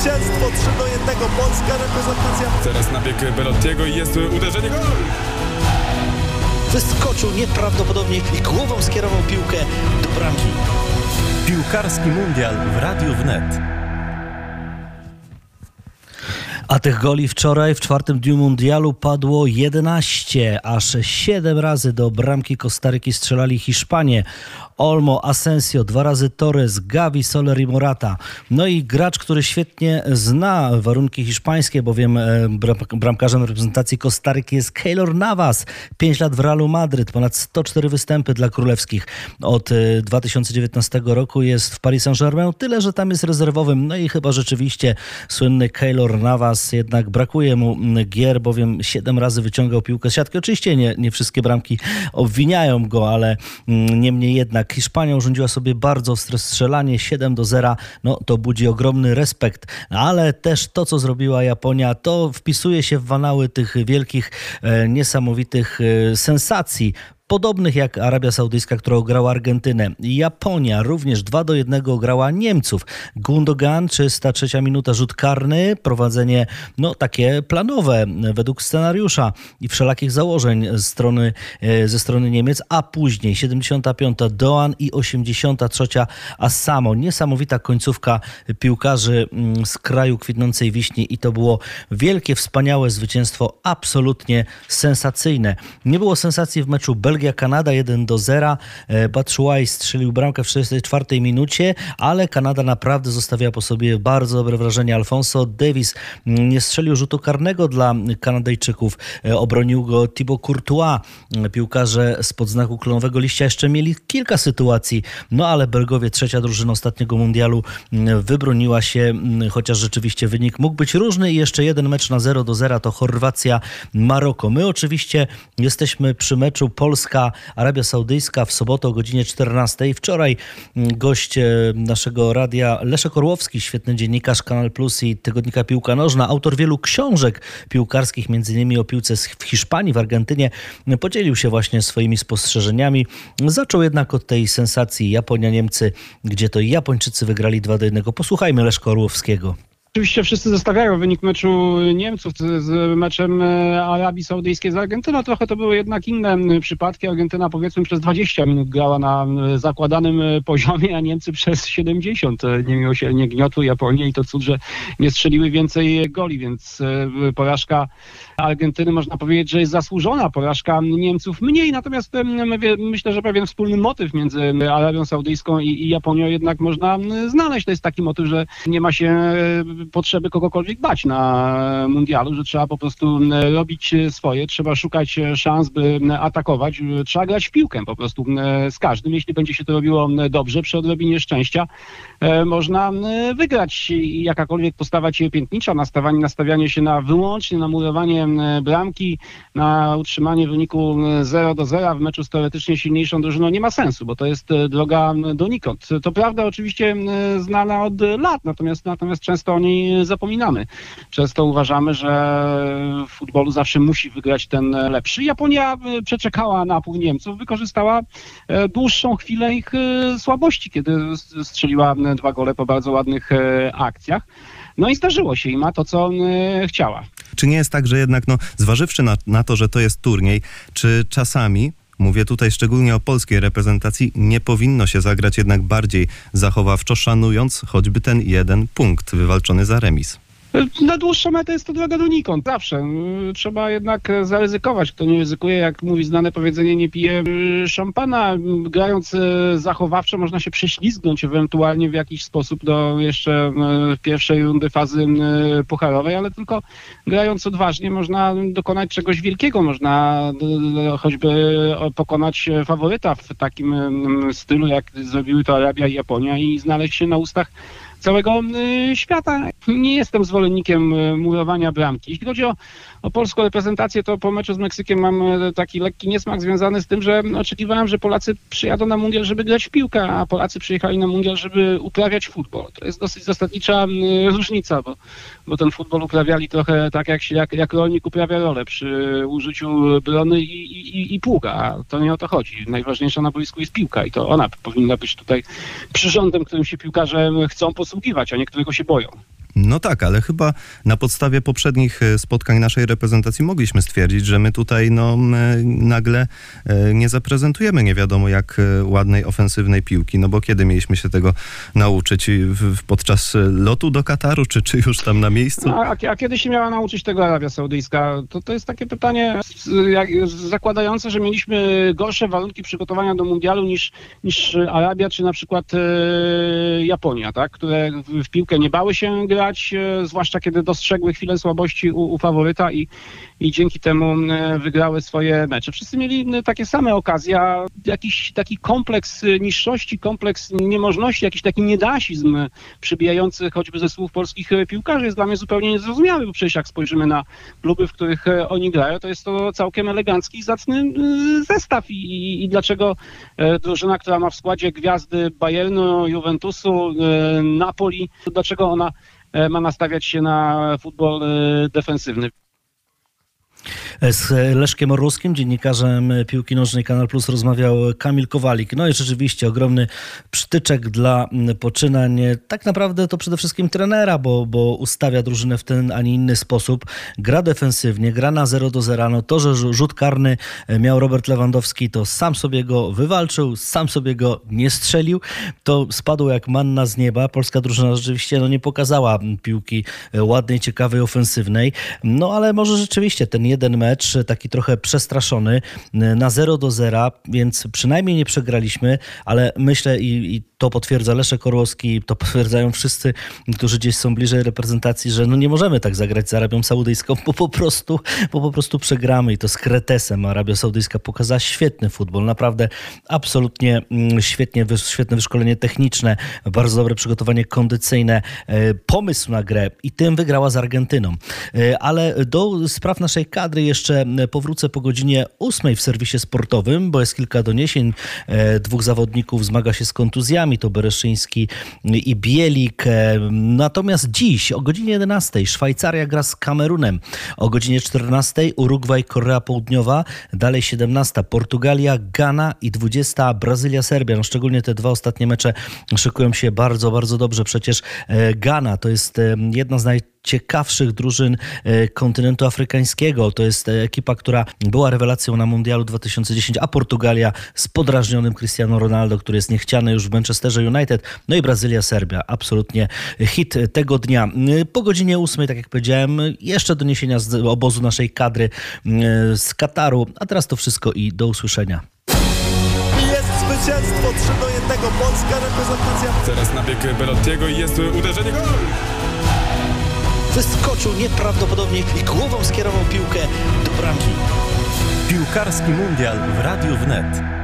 zwycięstwo 3 do 1. Polska reprezentacja. Teraz nabieg Belottiego i jest uderzenie gol! Wyskoczył nieprawdopodobnie i głową skierował piłkę do bramki. Piłkarski Mundial w Radiu Wnet. A tych goli wczoraj w czwartym dniu mundialu padło 11, aż 7 razy do bramki Kostaryki strzelali Hiszpanie. Olmo, Asensio, dwa razy Torres, Gavi, Soler i Morata. No i gracz, który świetnie zna warunki hiszpańskie, bowiem e, bramkarzem reprezentacji Kostaryki jest Keylor Navas. 5 lat w Realu Madryt, ponad 104 występy dla królewskich. Od 2019 e, roku jest w Paris Saint-Germain, tyle, że tam jest rezerwowym. No i chyba rzeczywiście słynny Keylor Navas, jednak brakuje mu gier, bowiem 7 razy wyciągał piłkę z siatki. Oczywiście nie, nie wszystkie bramki obwiniają go, ale niemniej jednak Hiszpania urządziła sobie bardzo ostre strzelanie 7 do 0, no to budzi ogromny respekt, ale też to, co zrobiła Japonia, to wpisuje się w wanały tych wielkich, e, niesamowitych e, sensacji podobnych jak Arabia Saudyjska, która ograła Argentynę. Japonia również 2 do 1 grała Niemców. Gundogan, 303 minuta, rzut karny, prowadzenie no takie planowe według scenariusza i wszelakich założeń ze strony, e, ze strony Niemiec, a później 75 Doan i 83 Asamo. Niesamowita końcówka piłkarzy mm, z kraju kwitnącej wiśni i to było wielkie, wspaniałe zwycięstwo, absolutnie sensacyjne. Nie było sensacji w meczu Belgii Belgia-Kanada 1 do 0. E, Batshuayi strzelił bramkę w 64 minucie, ale Kanada naprawdę zostawiała po sobie bardzo dobre wrażenie. Alfonso Davis mm, nie strzelił rzutu karnego dla Kanadyjczyków. E, obronił go Thibaut Courtois. E, piłkarze spod znaku klonowego liścia jeszcze mieli kilka sytuacji, no ale Belgowie, trzecia drużyna ostatniego mundialu, mm, wybroniła się, mm, chociaż rzeczywiście wynik mógł być różny i jeszcze jeden mecz na 0 do 0 to Chorwacja-Maroko. My oczywiście jesteśmy przy meczu Polska Arabia Saudyjska w sobotę o godzinie 14. Wczoraj mm, gość e, naszego radia Leszek Orłowski, świetny dziennikarz Kanal Plus i tygodnika Piłka Nożna, autor wielu książek piłkarskich, innymi o piłce w Hiszpanii, w Argentynie, podzielił się właśnie swoimi spostrzeżeniami. Zaczął jednak od tej sensacji Japonia-Niemcy, gdzie to Japończycy wygrali 2 do 1. Posłuchajmy Leszka Orłowskiego. Oczywiście wszyscy zostawiają wynik meczu Niemców z meczem e, Arabii Saudyjskiej z Argentyną. Trochę to były jednak inne przypadki. Argentyna powiedzmy przez 20 minut grała na zakładanym e, poziomie, a Niemcy przez 70. E, nie miło się, nie gniotły Japonii i to cud, że nie strzeliły więcej goli, więc porażka Argentyny można powiedzieć, że jest zasłużona. Porażka Niemców mniej, natomiast myślę, że pewien wspólny motyw między Arabią Saudyjską i Japonią jednak można znaleźć. To jest taki motyw, że nie ma się potrzeby kogokolwiek bać na mundialu, że trzeba po prostu robić swoje, trzeba szukać szans, by atakować, trzeba grać w piłkę po prostu z każdym. Jeśli będzie się to robiło dobrze, przy odrobinie szczęścia e, można wygrać. Jakakolwiek postawa piętnicza, nastawianie, nastawianie się na wyłącznie na murowanie bramki, na utrzymanie wyniku 0 do 0 w meczu z teoretycznie silniejszą drużyną nie ma sensu, bo to jest droga donikąd. To prawda oczywiście znana od lat, natomiast, natomiast często o niej zapominamy. Często uważamy, że w futbolu zawsze musi wygrać ten lepszy. Japonia e, przeczekała napór Niemców, wykorzystała e, dłuższą chwilę ich e, słabości, kiedy strzeliła dwa gole po bardzo ładnych akcjach. No i zdarzyło się i ma to, co chciała. Czy nie jest tak, że jednak, no, zważywszy na, na to, że to jest turniej, czy czasami Mówię tutaj szczególnie o polskiej reprezentacji. Nie powinno się zagrać jednak bardziej zachowawczo, szanując choćby ten jeden punkt wywalczony za remis. Na dłuższą metę jest to droga donikąd, zawsze. Trzeba jednak zaryzykować. Kto nie ryzykuje, jak mówi znane powiedzenie, nie pije szampana. Grając e, zachowawczo można się prześlizgnąć ewentualnie w jakiś sposób do jeszcze e, pierwszej rundy fazy e, pucharowej, ale tylko grając odważnie można dokonać czegoś wielkiego. Można choćby pokonać faworyta w takim stylu, jak zrobiły to Arabia i Japonia i znaleźć się na ustach całego y, świata. Nie jestem zwolennikiem y, murowania bramki. Jeśli chodzi o, o polską reprezentację, to po meczu z Meksykiem mam y, taki lekki niesmak związany z tym, że oczekiwałem, że Polacy przyjadą na mundial, żeby grać w piłkę, a Polacy przyjechali na mundial, żeby uprawiać futbol. To jest dosyć zasadnicza różnica, bo, bo ten futbol uprawiali trochę tak, jak, się, jak, jak rolnik uprawia rolę przy użyciu brony i, i, i pługa. A to nie o to chodzi. Najważniejsza na boisku jest piłka i to ona powinna być tutaj przyrządem, którym się piłkarze chcą posługiwać, a niektórych się boją. No tak, ale chyba na podstawie poprzednich e, spotkań naszej reprezentacji mogliśmy stwierdzić, że my tutaj no, m, nagle e, nie zaprezentujemy nie wiadomo jak e, ładnej ofensywnej piłki, no bo kiedy mieliśmy się tego nauczyć? Podczas lotu do Kataru, czy, czy już tam na miejscu? No, a, a kiedy się miała nauczyć tego Arabia Saudyjska? To, to jest takie pytanie jak, zakładające, że mieliśmy gorsze warunki przygotowania do mundialu niż, niż Arabia czy na przykład e, Japonia, tak? które w, w piłkę nie bały się grać, e, zwłaszcza kiedy dostrzegły chwilę słabości u, u faworyta i, i dzięki temu e, wygrały swoje mecze. Wszyscy mieli takie same okazje, a jakiś taki kompleks e, niższości, kompleks niemożności, jakiś taki niedasizm przybijający choćby ze słów polskich piłkarzy jest dla mnie zupełnie niezrozumiały, bo przecież jak spojrzymy na kluby, w których oni grają, to jest to całkiem elegancki i zacny zestaw i, i, i dlaczego drużyna, która ma w składzie gwiazdy Bayernu, Juventusu, Napoli, dlaczego ona ma nastawiać się na futbol e, defensywny. Z Leszkiem Orłowskim, dziennikarzem piłki nożnej Kanal Plus rozmawiał Kamil Kowalik. No i rzeczywiście ogromny przytyczek dla poczynań. Tak naprawdę to przede wszystkim trenera, bo, bo ustawia drużynę w ten, a nie inny sposób. Gra defensywnie, gra na 0 do 0. No to, że rzut karny miał Robert Lewandowski, to sam sobie go wywalczył, sam sobie go nie strzelił. To spadło jak manna z nieba. Polska drużyna rzeczywiście no, nie pokazała piłki ładnej, ciekawej, ofensywnej. No ale może rzeczywiście ten jeden mecz, taki trochę przestraszony, na 0 do 0, więc przynajmniej nie przegraliśmy, ale myślę i, i to potwierdza Leszek Orłowski, to potwierdzają wszyscy, którzy gdzieś są bliżej reprezentacji, że no nie możemy tak zagrać z Arabią Saudyjską, bo po prostu, bo po prostu przegramy i to z Kretesem. Arabia Saudyjska pokazała świetny futbol, naprawdę absolutnie mm, świetnie, świetne wyszkolenie techniczne, bardzo dobre przygotowanie kondycyjne, e, pomysł na grę i tym wygrała z Argentyną. E, Ale do spraw naszej kadry jeszcze e, powrócę po godzinie ósmej w serwisie sportowym, bo jest kilka doniesień. E, Dwóch zawodników zmaga się z kontuzjami, to Bereszyński i Bielik. E, Natomiast dziś o godzinie 11 Szwajcaria gra z Kamerunem. O godzinie 14 Urugwaj, Korea Południowa. Dalej 17 Portugalia, Ghana i 20 Brazylia, Serbia. No szczególnie te dwa ostatnie mecze szykują się bardzo, bardzo dobrze. Przecież Ghana to jest jedna z najciekawszych drużyn e, kontynentu afrykańskiego. To jest e, ekipa, która była rewelacją na Mundialu 2010, a Portugalia z podrażnionym Cristiano Ronaldo, który jest niechciany już w Manchesterze United. No i Brazylia, Serbia. Absolutnie hit tego dnia. E, Po godzinie 8, tak jak powiedziałem, jeszcze doniesienia z obozu naszej kadry z Kataru. A teraz to wszystko i do usłyszenia. Jest zwycięstwo 3 do 1. Polska reprezentacja Teraz nabieg Belottiego i jest uderzenie gol! Wyskoczył nieprawdopodobnie i głową skierował piłkę do bramki. Piłkarski mundial w Radiu Wnet.